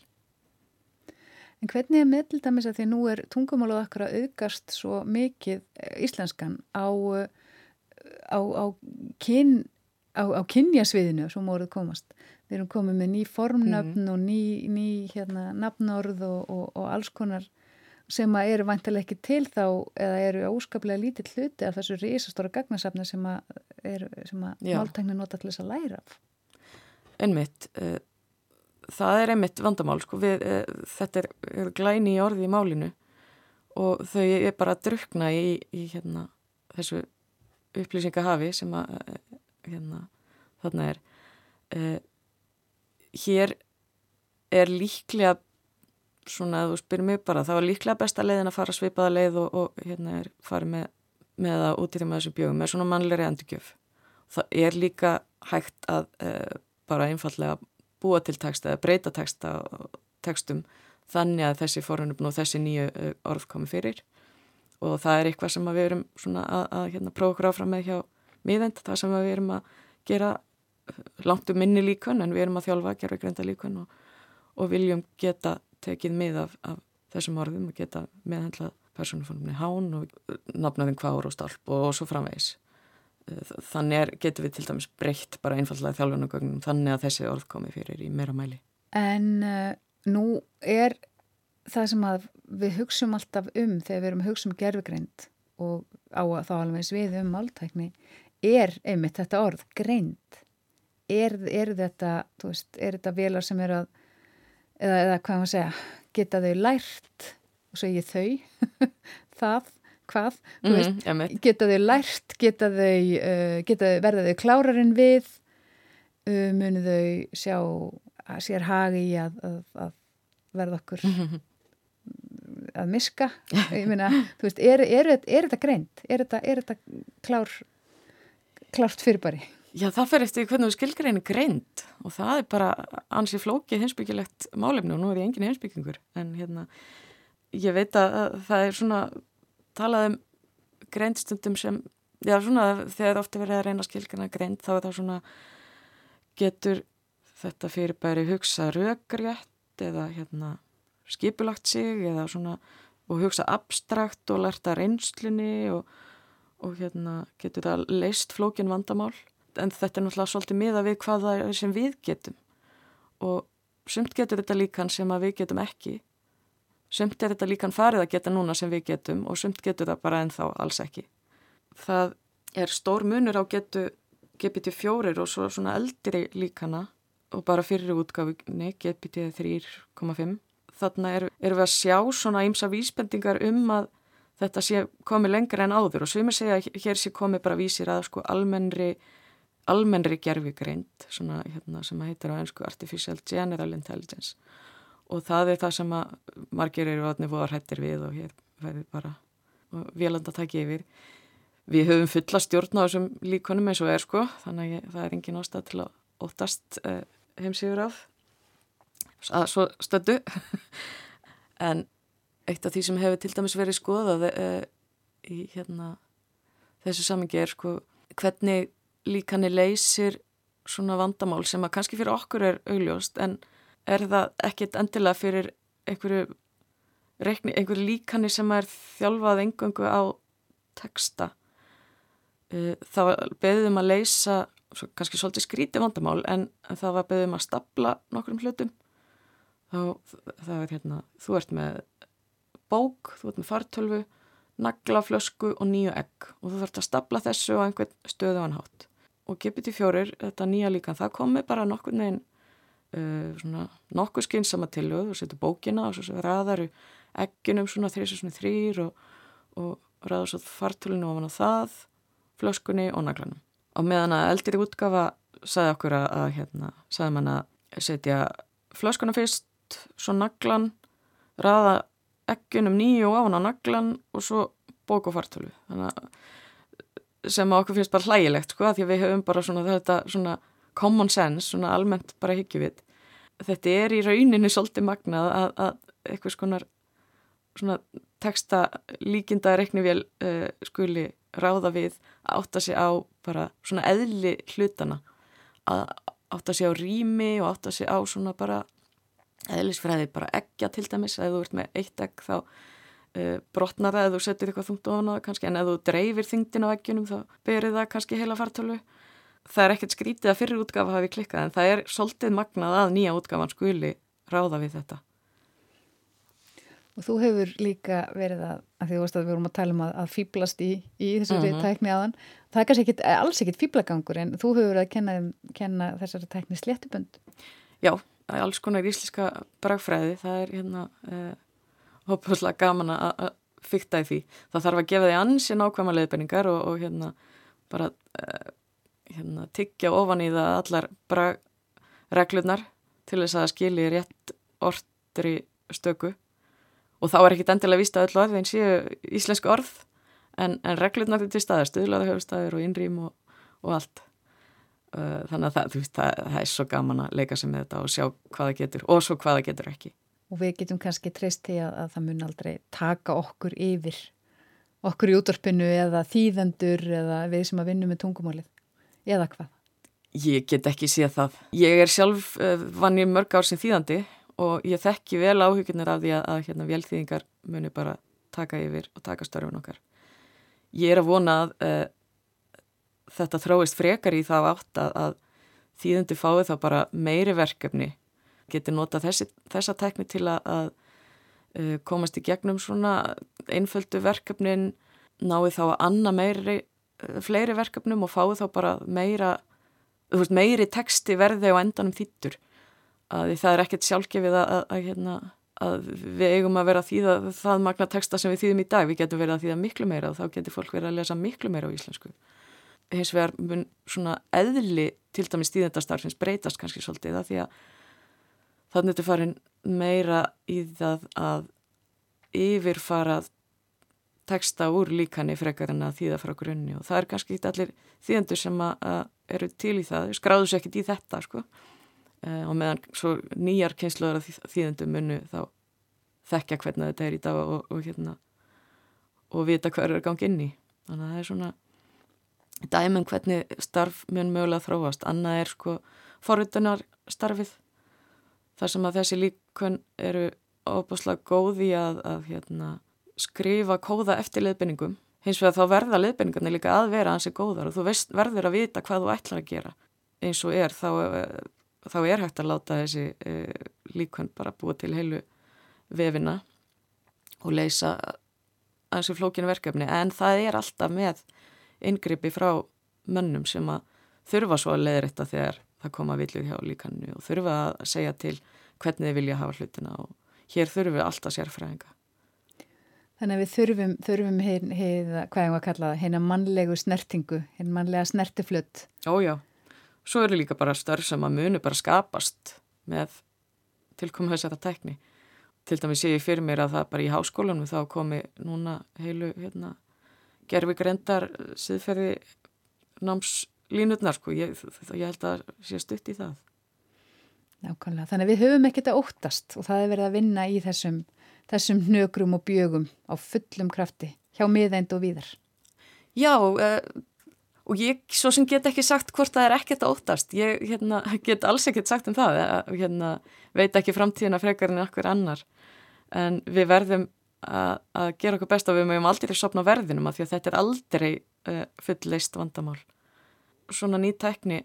En hvernig er með til dæmis að því nú er tungumáluð okkar að aukast svo mikið eh, íslenskan á, eh, á, á, kyn, á kynjasviðinu sem voruð komast. Við erum komið með ný formnöfn mm. og ný, ný hérna, nafnorð og, og, og alls konar sem að eru vantilega ekki til þá eða eru óskaplega lítið hluti af þessu risastóra gagnasafni sem að, að máltækni nota til þess að læra af. Ennmitt, uh, eh, það er einmitt vandamál sko, við, e, þetta er, er glæni í orði í málinu og þau er bara að drukna í, í hérna, þessu upplýsingahafi sem að eh, hérna, þarna er. E, hér er líklega svona að þú spyrir mig bara það var líklega besta leiðin að fara svipaða leið og, og hérna er farið með, með að útýrjum að þessu bjögum með svona mannleiri endurgjöf. Það er líka hægt að e, bara einfallega búa til texta eða breyta texta textum þannig að þessi forunum og þessi nýju uh, orð komi fyrir. Og það er eitthvað sem við erum að, að hérna, prófa okkur áfram með hjá miðend, það sem við erum að gera uh, langt um minni líkun en við erum að þjálfa að gera greinda líkun og, og viljum geta tekið mið af, af þessum orðum og geta meðhendlað persónuformni hán og nafnaðin kvár og stálp og, og svo framvegis þannig er, getur við til dæmis breytt bara einfallega þjálfunagögnum þannig að þessi orð komi fyrir í meira mæli. En uh, nú er það sem að við hugsum alltaf um þegar við erum hugsa um gerfugreind og á að þá alveg við um máltækni er einmitt þetta orð, greind. Er, er þetta veist, er þetta velar sem er að eða, eða hvað maður segja geta þau lært og segja þau það hvað, mm -hmm, veist, geta þau lært, geta þau, uh, geta þau verða þau klárarinn við, uh, munu þau sjá að sér hagi í að, að, að verða okkur, að miska ég meina, þú veist, er, er, er, er þetta greint? Er þetta, þetta klár klárt fyrirbæri? Já, það fer eftir hvernig við skilgreinu greint og það er bara ansið flókið heimsbyggilegt málefni og nú er ég engin heimsbyggingur en hérna, ég veit að það er svona talað um greinstundum sem, já svona þegar ofta verið að reyna skilgreina greint þá er það svona getur þetta fyrirbæri hugsa rökrétt eða hérna skipulagt sig eða svona og hugsa abstrakt og lerta reynslunni og, og hérna getur það leist flókin vandamál. En þetta er náttúrulega svolítið miða við hvað það er sem við getum. Og sumt getur þetta líkan sem að við getum ekki sumt er þetta líkan farið að geta núna sem við getum og sumt getur það bara ennþá alls ekki. Það er stór munur á getu GPT-4 og svo svona eldri líkana og bara fyrir útgafunni GPT 3.5 þarna erum er við að sjá svona ímsa vísbendingar um að þetta sé komið lengra en áður og svimir segja að hér sé komið bara vísir að sko almennri almennri gerfigreind svona hérna sem að heitir á ennsku Artificial General Intelligence og það er það sem að margir eru vatni fóðar hættir við og hér verður bara velanda að taka yfir. Við höfum fulla stjórn á þessum líkonum eins og er sko þannig að það er engin ástæð til að óttast eh, heimsífur af. Að svo stöndu en eitt af því sem hefur til dæmis verið skoðað eh, í hérna þessu samingi er sko hvernig líkanni leysir svona vandamál sem að kannski fyrir okkur er augljóst en er það ekkit endilega fyrir einhverju, reikni, einhverju líkanni sem er þjálfað engungu á texta? Uh, það beðum að leysa kannski svolítið skríti vandamál en það var beðum að stapla nokkrum hlutum. Þá er hérna, þú ert með bók, þú ert með fartölfu naglaflösku og nýju egg og þú þarfst að stapla þessu á einhvern stöðu anhátt og GPT-4, þetta nýja líkan, það komi bara nokkur neginn uh, nokkuð skynsama tilöð og setur bókina og svo ræðaru egginum svona þrýr og, og ræða svo fartölinu ofan á það, flöskunni og naglanum. Og meðan að eldri útgafa sagði okkur að, að hérna, sagði mann að setja flöskuna fyrst, svo naglan, ræða egginum nýju ofan á naglan og svo bók og fartölu. Þannig að sem okkur finnst bara hlægilegt sko, því að við höfum bara svona þetta svona common sense, svona almennt bara higgjuvit. Þetta er í rauninni svolítið magnað að, að eitthvað skonar svona texta líkinda reiknivél uh, skuli ráða við að átta sig á bara svona eðli hlutana að átta sig á rými og átta sig á svona bara eðlisfræði bara eggja til dæmis, að þú ert með eitt egg þá uh, brotnar það eða þú setur eitthvað þungt ofan á það kannski en ef þú dreifir þingdin á veggjunum þá berið það kannski heila fartölu það er ekkert skrítið að fyrir útgafa hafi klikkað en það er svolítið magnað að nýja útgafan skuli ráða við þetta Og þú hefur líka verið að, að því að við vorum að tala um að, að fýblast í, í þessari mhm. -huh. tækni aðan. Það er kannski ekkit, alls ekkit fýblagangur en þú hefur verið að kenna, kenna þessari tækni sléttubönd. Já, alls konar ísliska bragfræði. Það er hérna uh, hópuslega gaman að fykta í því. Það þarf að gefa því ansi nákvæma leiðbenningar og, og hérna bara uh, hérna, tiggja ofan í það allar bara reglurnar til þess að skilji rétt orðri stöku. Og þá er ekkit endilega vist að öll orð eins séu íslensku orð en, en reglurnar til staðar, stuðlaða höfustæður og innrým og, og allt. Uh, þannig að það, veist, það, það er svo gaman að leika sig með þetta og sjá hvaða getur og svo hvaða getur ekki. Og við getum kannski treyst til að, að það mun aldrei taka okkur yfir okkur í útvarpinu eða þýðendur eða við sem að vinna með tungumálið eða hvað? Ég get ekki séð það. Ég er sjálf uh, vann í mörg ár sem þýðandi og ég þekki vel áhugjurnir af því að, að hérna, velþýðingar muni bara taka yfir og taka störfun okkar. Ég er að vona að uh, þetta þróist frekar í það átt að, að þýðandi fái þá bara meiri verkefni geti nota þessi, þessa tekni til að, að uh, komast í gegnum svona einföldu verkefnin náðu þá að anna meiri, fleiri verkefnum og fáu þá bara meira, veist, meiri texti verði á endanum þýttur að það er ekkert sjálfgefið að, að, að, hérna, að við eigum að vera að þýða það magna texta sem við þýðum í dag, við getum verið að þýða miklu meira og þá getur fólk verið að lesa miklu meira á íslensku. Hins vegar mun svona eðli til dæmis stíðendastarfins breytast kannski svolítið að því að þannig að þetta farin meira í það að yfirfarað teksta úr líkanni frekar en að þýða frá grunni. Og það er kannski ekki allir þýðendur sem að, að eru til í það, skráðu sér ekkit í þetta sko. Uh, og meðan svo nýjar kynsluðar þýðendum munu þá þekkja hvernig þetta er í dag og, og hérna og vita hver er gangi inn í. Þannig að það er svona dæmum hvernig starf mun mögulega þróast. Annað er sko forritunar starfið þar sem að þessi líkun eru óbúslega góði að, að hérna, skrifa kóða eftir leðbenningum hins vegar þá verða leðbenningarnir líka að vera hansi góðar og þú veist, verður að vita hvað þú ætlar að gera. Eins og er þá, þá er hægt að láta þessi e, líkun bara búa til heilu vefina og leysa hansi flókinu verkefni. En það er alltaf með yngripi frá mönnum sem að þurfa svo að leiðrætta þegar það koma villið hjá líkannu og þurfa að segja til hvernig þið vilja hafa hlutina og hér þurfum við alltaf sérfræðinga. Þannig að við þurfum, þurfum hinn, hinn, hvað ég var að kalla það, hinn að mannlegu snertingu, hinn mannlega snertiflutt. Ójá, svo eru líka bara störf sem að munu bara skapast með tilkomið þess að það tekni. Til dæmis sé ég fyrir mér að það bara í háskólanum þá komi núna heilu hérna, gerfi grendar siðferði námslínutnar sko, ég, ég held að sé stutt í það. Nákvæmlega, þannig að við höfum ekkert að óttast og það er verið að vinna í þessum, þessum hnögrum og bjögum á fullum krafti hjá miðeind og víðar. Já, uh, og ég svo sem get ekki sagt hvort það er ekkert að óttast. Ég hérna, get alls ekkert sagt um það, uh, hérna, veit ekki framtíðina frekar en okkur annar. En við verðum að, gera okkur best og við mögum aldrei sopna verðinum af því að þetta er aldrei uh, fullleist vandamál. Svona nýtækni,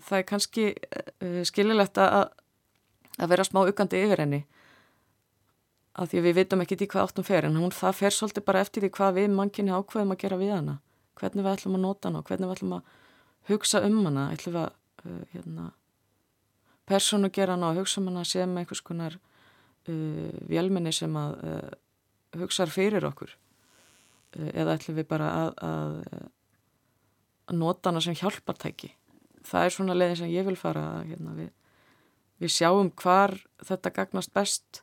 það er kannski uh, skililegt að, að vera smá uggandi yfir henni af því að við vitum ekki í hvað áttum fer en hún það fer svolítið bara eftir því hvað við mannkynni ákveðum að gera við hana. Hvernig við ætlum að nota hana og hvernig við ætlum að hugsa um hana. Ætlum við að uh, hérna, personu gera hana og hugsa um hana sem einhvers konar uh, vélminni sem að uh, hugsa fyrir okkur. Uh, eða ætlum við bara að, að, að nota hana sem hjálpartæki. Það er svona leiðin sem ég vil fara hérna, við, við sjáum hvar þetta gagnast best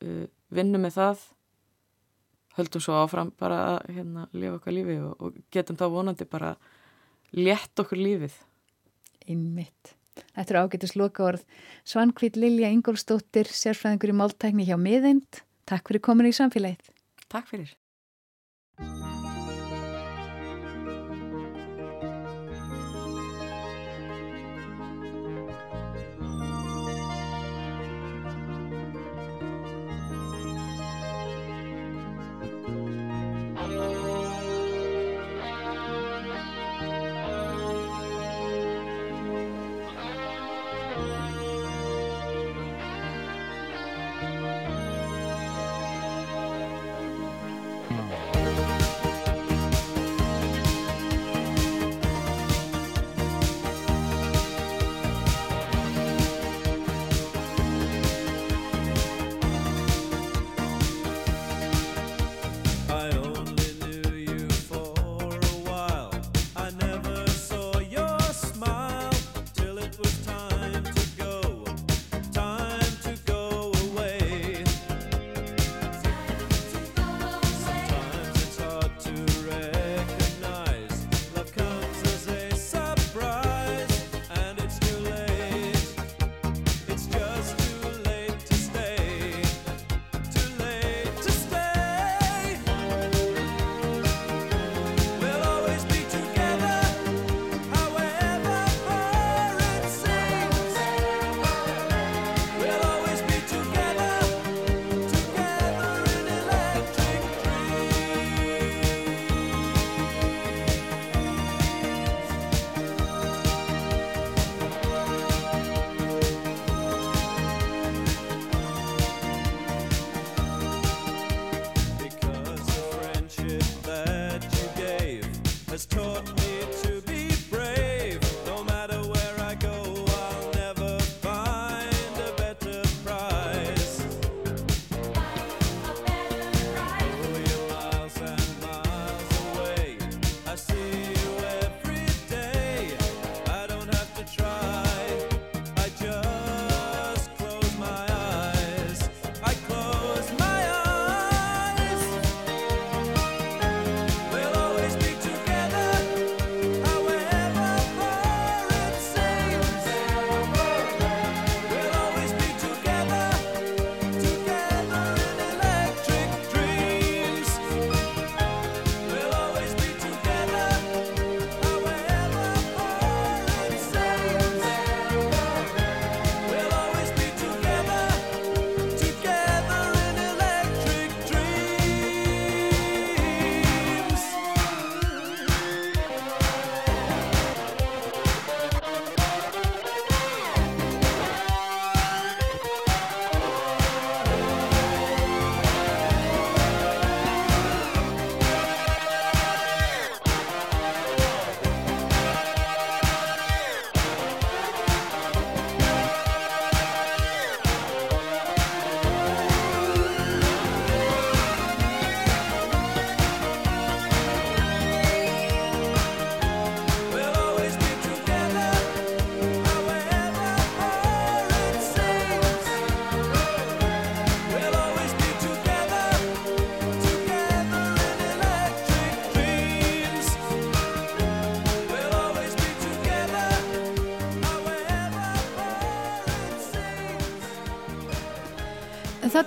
uh, vinnum með það höldum svo áfram bara að hérna, lifa okkar lífi og, og getum þá vonandi bara létt okkur lífið Einmitt Þetta er ágættis loka orð. Svankvít Lilja Ingólfsdóttir, sérfræðingur í máltækni hjá miðeind. Takk fyrir komin í samfélagið. Takk fyrir.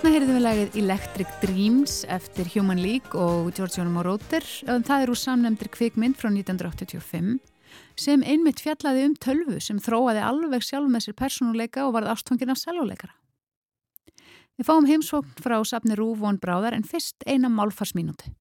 Þarna heyrðum við lagið Electric Dreams eftir Human League og George Jónum og Róter. Það er úr samnefndir kvikmynd frá 1985 sem einmitt fjallaði um tölvu sem þróaði alveg sjálf með sér persónuleika og varð ástfangin af selvoleikara. Við fáum heimsvokn frá safni Rúvón Bráðar en fyrst eina málfarsmínúti.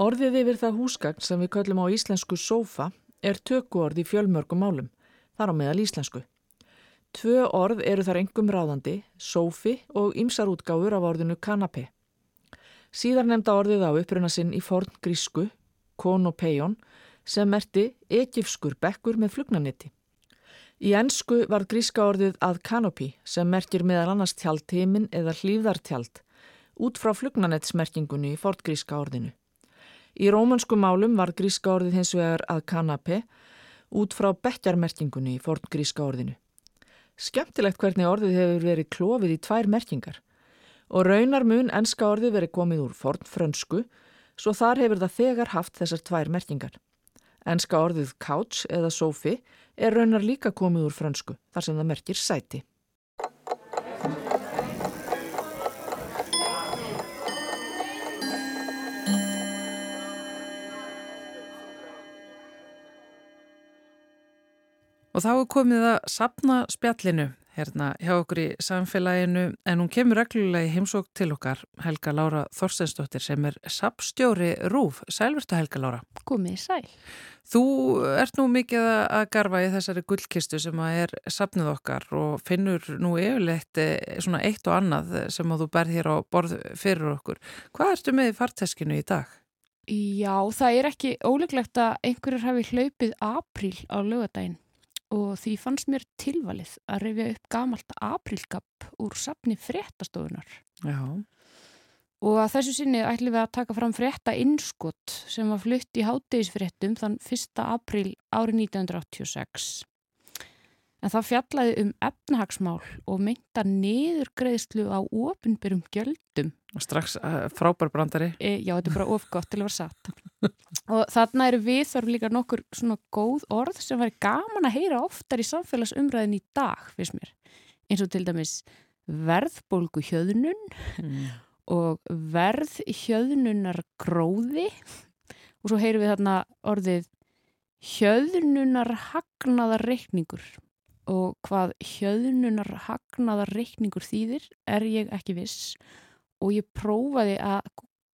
Orðið yfir það húsgagn sem við köllum á íslensku sofa er tökuorð í fjölmörgum málum, þar á meðal íslensku. Tvö orð eru þar engum ráðandi, sofi og ymsar útgáfur af orðinu kanapé. Síðar nefnda orðið á uppruna sinn í forn grísku, konopeion, sem merti ekifskur bekkur með flugnanetti. Í ennsku var gríska orðið að kanopi sem merkir meðal annars tjaldteimin eða hlýðartjald út frá flugnanettsmerkingunni í fortgríska orðinu. Í rómansku málum var gríska orðið hins vegar að kanape út frá bekkjarmerkingunni í forn gríska orðinu. Skemmtilegt hvernig orðið hefur verið klófið í tvær merkingar og raunar mun enska orðið verið komið úr forn frönsku svo þar hefur það þegar haft þessar tvær merkingar. Enska orðið couch eða sofi er raunar líka komið úr frönsku þar sem það merkir sæti. Og þá er komið að sapna spjallinu hérna hjá okkur í samfélaginu en hún kemur reglulega í heimsók til okkar Helga Lára Þorsteinsdóttir sem er sapstjóri Rúf. Sælvertu Helga Lára. Komið sæl. Þú ert nú mikið að garfa í þessari gullkistu sem að er sapnið okkar og finnur nú yfirleitt eh, svona eitt og annað sem að þú berð hér á borð fyrir okkur. Hvað ertu með í farteskinu í dag? Já, það er ekki óleglegt að einhverjur hafi hlaupið apríl á lögadaginn og því fannst mér tilvalið að reyfja upp gamalt aprilgap úr sapni fréttastofunar. Já. Og að þessu sinni ætlum við að taka fram frétta innskott sem var flutt í hátdegisfréttum þann 1. april árið 1986. En það fjallaði um efnahagsmál og mynda niðurgreðslu á ofinbyrjum gjöldum. Og strax uh, frábær brandari. E, já, þetta er bara ofgott til að vera satt. og þarna eru við þarf líka nokkur svona góð orð sem væri gaman að heyra oftar í samfélagsumræðin í dag, finnst mér. Eins og til dæmis verðbólgu hjöðnun mm. og verðhjöðnunar gróði og svo heyrum við þarna orðið hjöðnunar hagnaðar reikningur og hvað hjöðnunar hagnaðar reikningur þýðir er ég ekki viss og ég prófaði að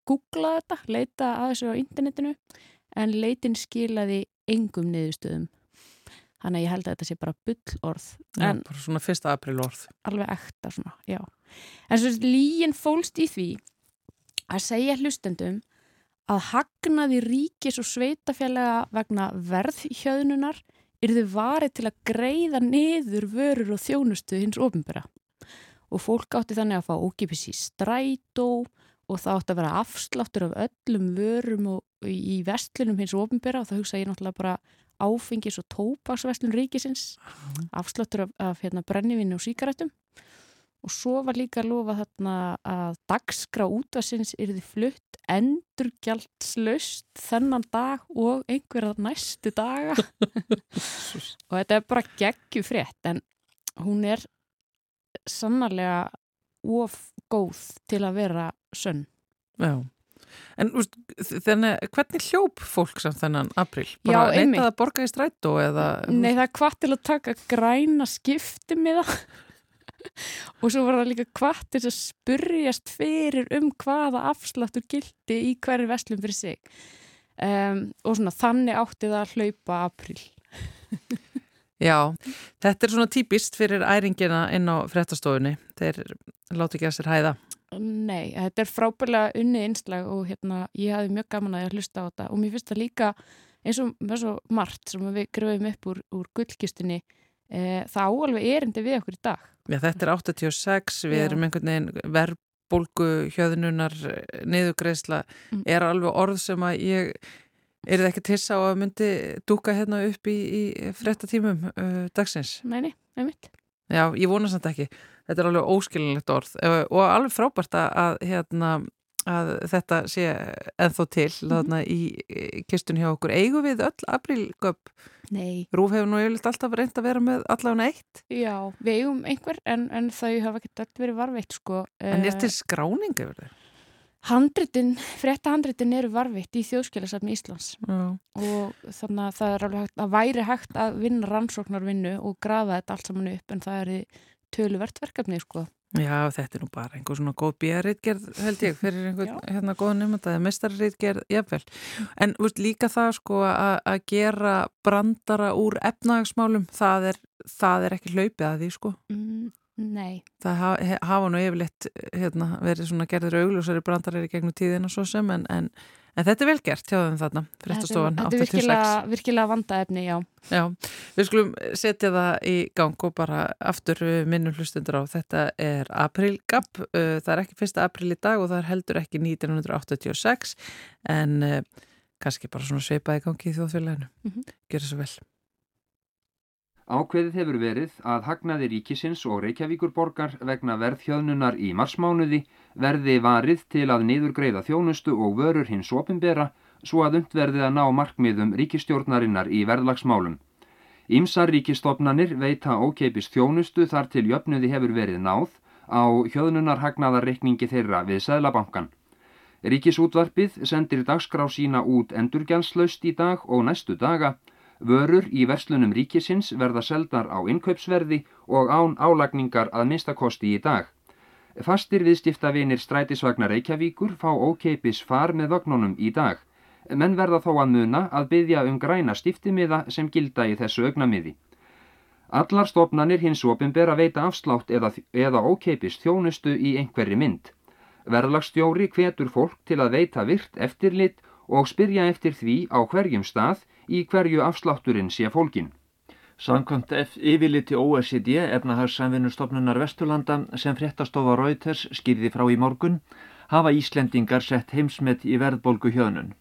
googla þetta, leita að þessu á internetinu en leitin skilaði engum niðurstöðum. Þannig að ég held að þetta sé bara bull orð. Já, bara svona fyrsta april orð. Alveg ekta svona, já. En svo lígin fólst í því að segja hlustendum að hagnaði ríkis og sveitafjallega vegna verðhjöðnunar er þið varið til að greiða niður vörur og þjónustu hins ofinbera. Og fólk átti þannig að fá ókipis í strætó og það átti að vera afsláttur af öllum vörum og í vestlunum hins ofinbera og það hugsa ég náttúrulega bara áfengis og tópaksvestlun ríkisins, afsláttur af, af hérna, brennivinni og síkaretum og svo var líka að lofa þarna að dagskrá útvarsins þið flutt endurgjaldslaust þennan dag og einhverja næstu daga. Og þetta er bara geggju frétt en hún er sannarlega of góð til að vera sönn. Já. En úst, þannig, hvernig hljóp fólk samt þennan april? Bara neytað að borga í strætó eða... Nei, það er hvað til að taka græna skipti með það. Og svo var það líka hvað til að spurjast fyrir um hvaða afsláttur gildi í hverju vestlum fyrir sig. Um, og svona þannig átti það að hlaupa april Já, þetta er svona típist fyrir æringina inn á frettastofunni þeir láti ekki að sér hæða Nei, þetta er frábælega unni einslag og hérna ég hafi mjög gaman að hlusta á þetta og mér finnst það líka eins og, eins og margt sem við gröfum upp úr, úr gullkistinni e, það áalveg erindi við okkur í dag Já, þetta er 86, við Já. erum einhvern veginn verðbólgu, hjöðnunar niðugreisla, mm. er alveg orð sem að ég er það ekki tissa á að myndi dúka hérna upp í, í frettatímum uh, dagsins? Neini, nefnitt Já, ég vona samt ekki. Þetta er alveg óskilinlegt orð og alveg frábært að hérna, að þetta sé ennþá til mm -hmm. í kistunni hjá okkur. Eigum við öll aprílgöp? Nei. Rúf hefur nú yfirleitt alltaf reynd að vera með allavega eitt? Já, við eigum einhver en, en þau hafa ekki öll verið varveitt sko. En er til skráning yfir þau? Handritin, frétta handritin eru varvitt í þjóðskilasafni Íslands Já. og þannig að það er alveg hægt, að væri hægt að vinna rannsóknarvinnu og grafa þetta allt saman upp en það er töluvert verkefni sko. Já, þetta er nú bara einhver svona góð bíjarritgerð held ég fyrir einhvern hérna góð nefnda eða mestarritgerð, jáfnvel en veist, líka það sko að gera brandara úr efnagsmálum það er, það er ekki hlaupið að því sko mm, Nei Það hafa, hafa nú yfirleitt hérna, verið svona gerður auglúsari brandarir í gegnum tíðina svo sem en, en En þetta er vel gert hjá þeim þarna, fréttastofan 8-6. Þetta er virkilega, virkilega vandaefni, já. Já, við skulum setja það í gang og bara aftur minnum hlustundur á. Þetta er aprílgap, uh, það er ekki fyrsta apríl í dag og það er heldur ekki 1986 en uh, kannski bara svona sveipaði gangi í þjóðfélaginu. Mm -hmm. Gjör það svo vel. Ákveðið hefur verið að hagnaði ríkisins og Reykjavíkurborgar vegna verðhjöðnunar í marsmánuði verði varið til að niðurgreiða þjónustu og vörur hins opimbera svo að undverði að ná markmiðum ríkistjórnarinnar í verðlagsmálum. Ímsar ríkistofnanir veita ókeipis þjónustu þar til jöfnuði hefur verið náð á hjöðnunarhagnaðarreikningi þeirra við Sæðlabankan. Ríkisútvarpið sendir dagskrá sína út endurgjálslaust í dag og næstu daga Vörur í verslunum ríkisins verða seldar á innkaupsverði og án álagningar að minnstakosti í dag. Fastir viðstiftavinir strætisvagnar Reykjavíkur fá ókeipis far með vagnunum í dag. Menn verða þó að muna að byggja um græna stiftimiða sem gilda í þessu augnamiði. Allar stofnanir hins ofinber að veita afslátt eða, eða ókeipis þjónustu í einhverri mynd. Verðlagstjóri hvetur fólk til að veita virt eftirlit og spyrja eftir því á hverjum stað í hverju afslátturinn sé fólkin. Samkvæmt yfirliti OECD efnahagssamvinnustofnunar Vesturlanda sem fréttastofa Reuters skýrði frá í morgun hafa Íslendingar sett heimsmet í verðbólgu hjöðnun.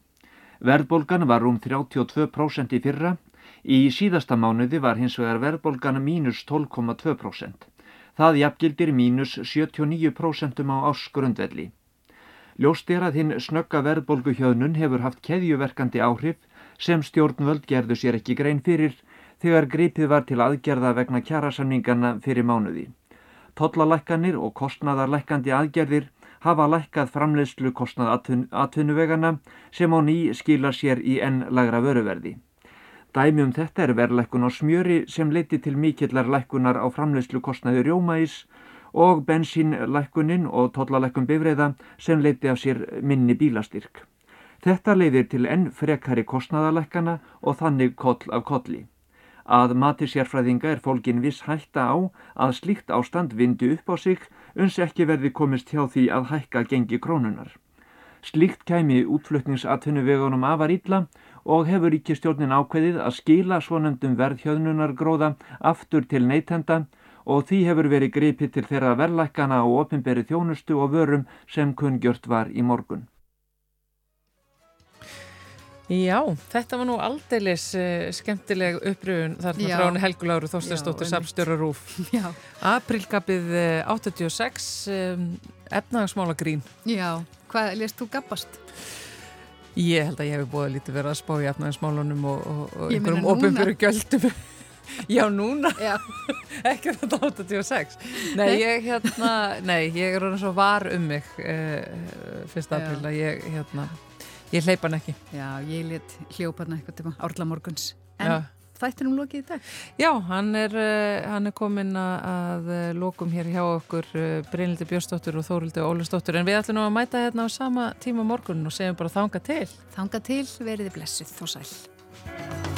Verðbólgan var um 32% í fyrra, í síðasta mánuði var hins vegar verðbólgan mínus 12,2%. Það jafngildir mínus 79% á ásgrundvelli. Ljóst er að hinn snögga verðbólgu hjöðnun hefur haft keðjuverkandi áhrif sem stjórnvöld gerðu sér ekki grein fyrir þegar gripið var til aðgerða vegna kjærasamningarna fyrir mánuði. Tollalækkanir og kostnadarlækkandi aðgerðir hafa lækkað framleiðslu kostnað atvinnuvegana sem á ný skila sér í enn lagra vöruverði. Dæmi um þetta er verðlækkun á smjöri sem leiti til mikillar lækkunar á framleiðslu kostnaði rjómaís og bensínlækkunin og tollalækkun bifreiða sem leiti af sér minni bílastyrk. Þetta leiðir til enn frekari kostnaðalækkana og þannig koll af kolli. Að mati sérfræðinga er fólkin viss hætta á að slíkt ástand vindi upp á sig uns ekki verði komist hjá því að hækka gengi krónunar. Slíkt kæmi útflutningsatvinnuvegunum afar ítla og hefur ekki stjórnin ákveðið að skila svonendum verðhjöðnunar gróða aftur til neytenda og því hefur verið gripið til þeirra verðlækkana og ofinberi þjónustu og vörum sem kungjört var í morgun. Já, þetta var nú aldeilis uh, skemmtileg uppröfun þarna frá henni Helguláru Þorsteinsdóttir Samstjórarúf. Aprilgapið uh, 86, um, efnagasmála grín. Já, hvað lést þú gabbast? Ég held að ég hef búið að lítið verið að spá í efnagasmálunum og, og, og einhverjum ofinfyrir gjöldum. Já, núna? Já. Ekki þetta 86. Nei, ég hérna, nei, ég er orðin svo var um mig uh, fyrst april að ég hérna Ég hleypa hann ekki. Já, ég let hljópa hann eitthvað til árla morguns. En Já. þættinum lokið í dag? Já, hann er, uh, hann er komin að uh, lokum hér hjá okkur uh, Brynildi Björnsdóttur og Þórildi Ólustóttur en við ætlum að mæta hérna á sama tíma morgun og segjum bara þanga til. Þanga til, veriði blessuð og sæl.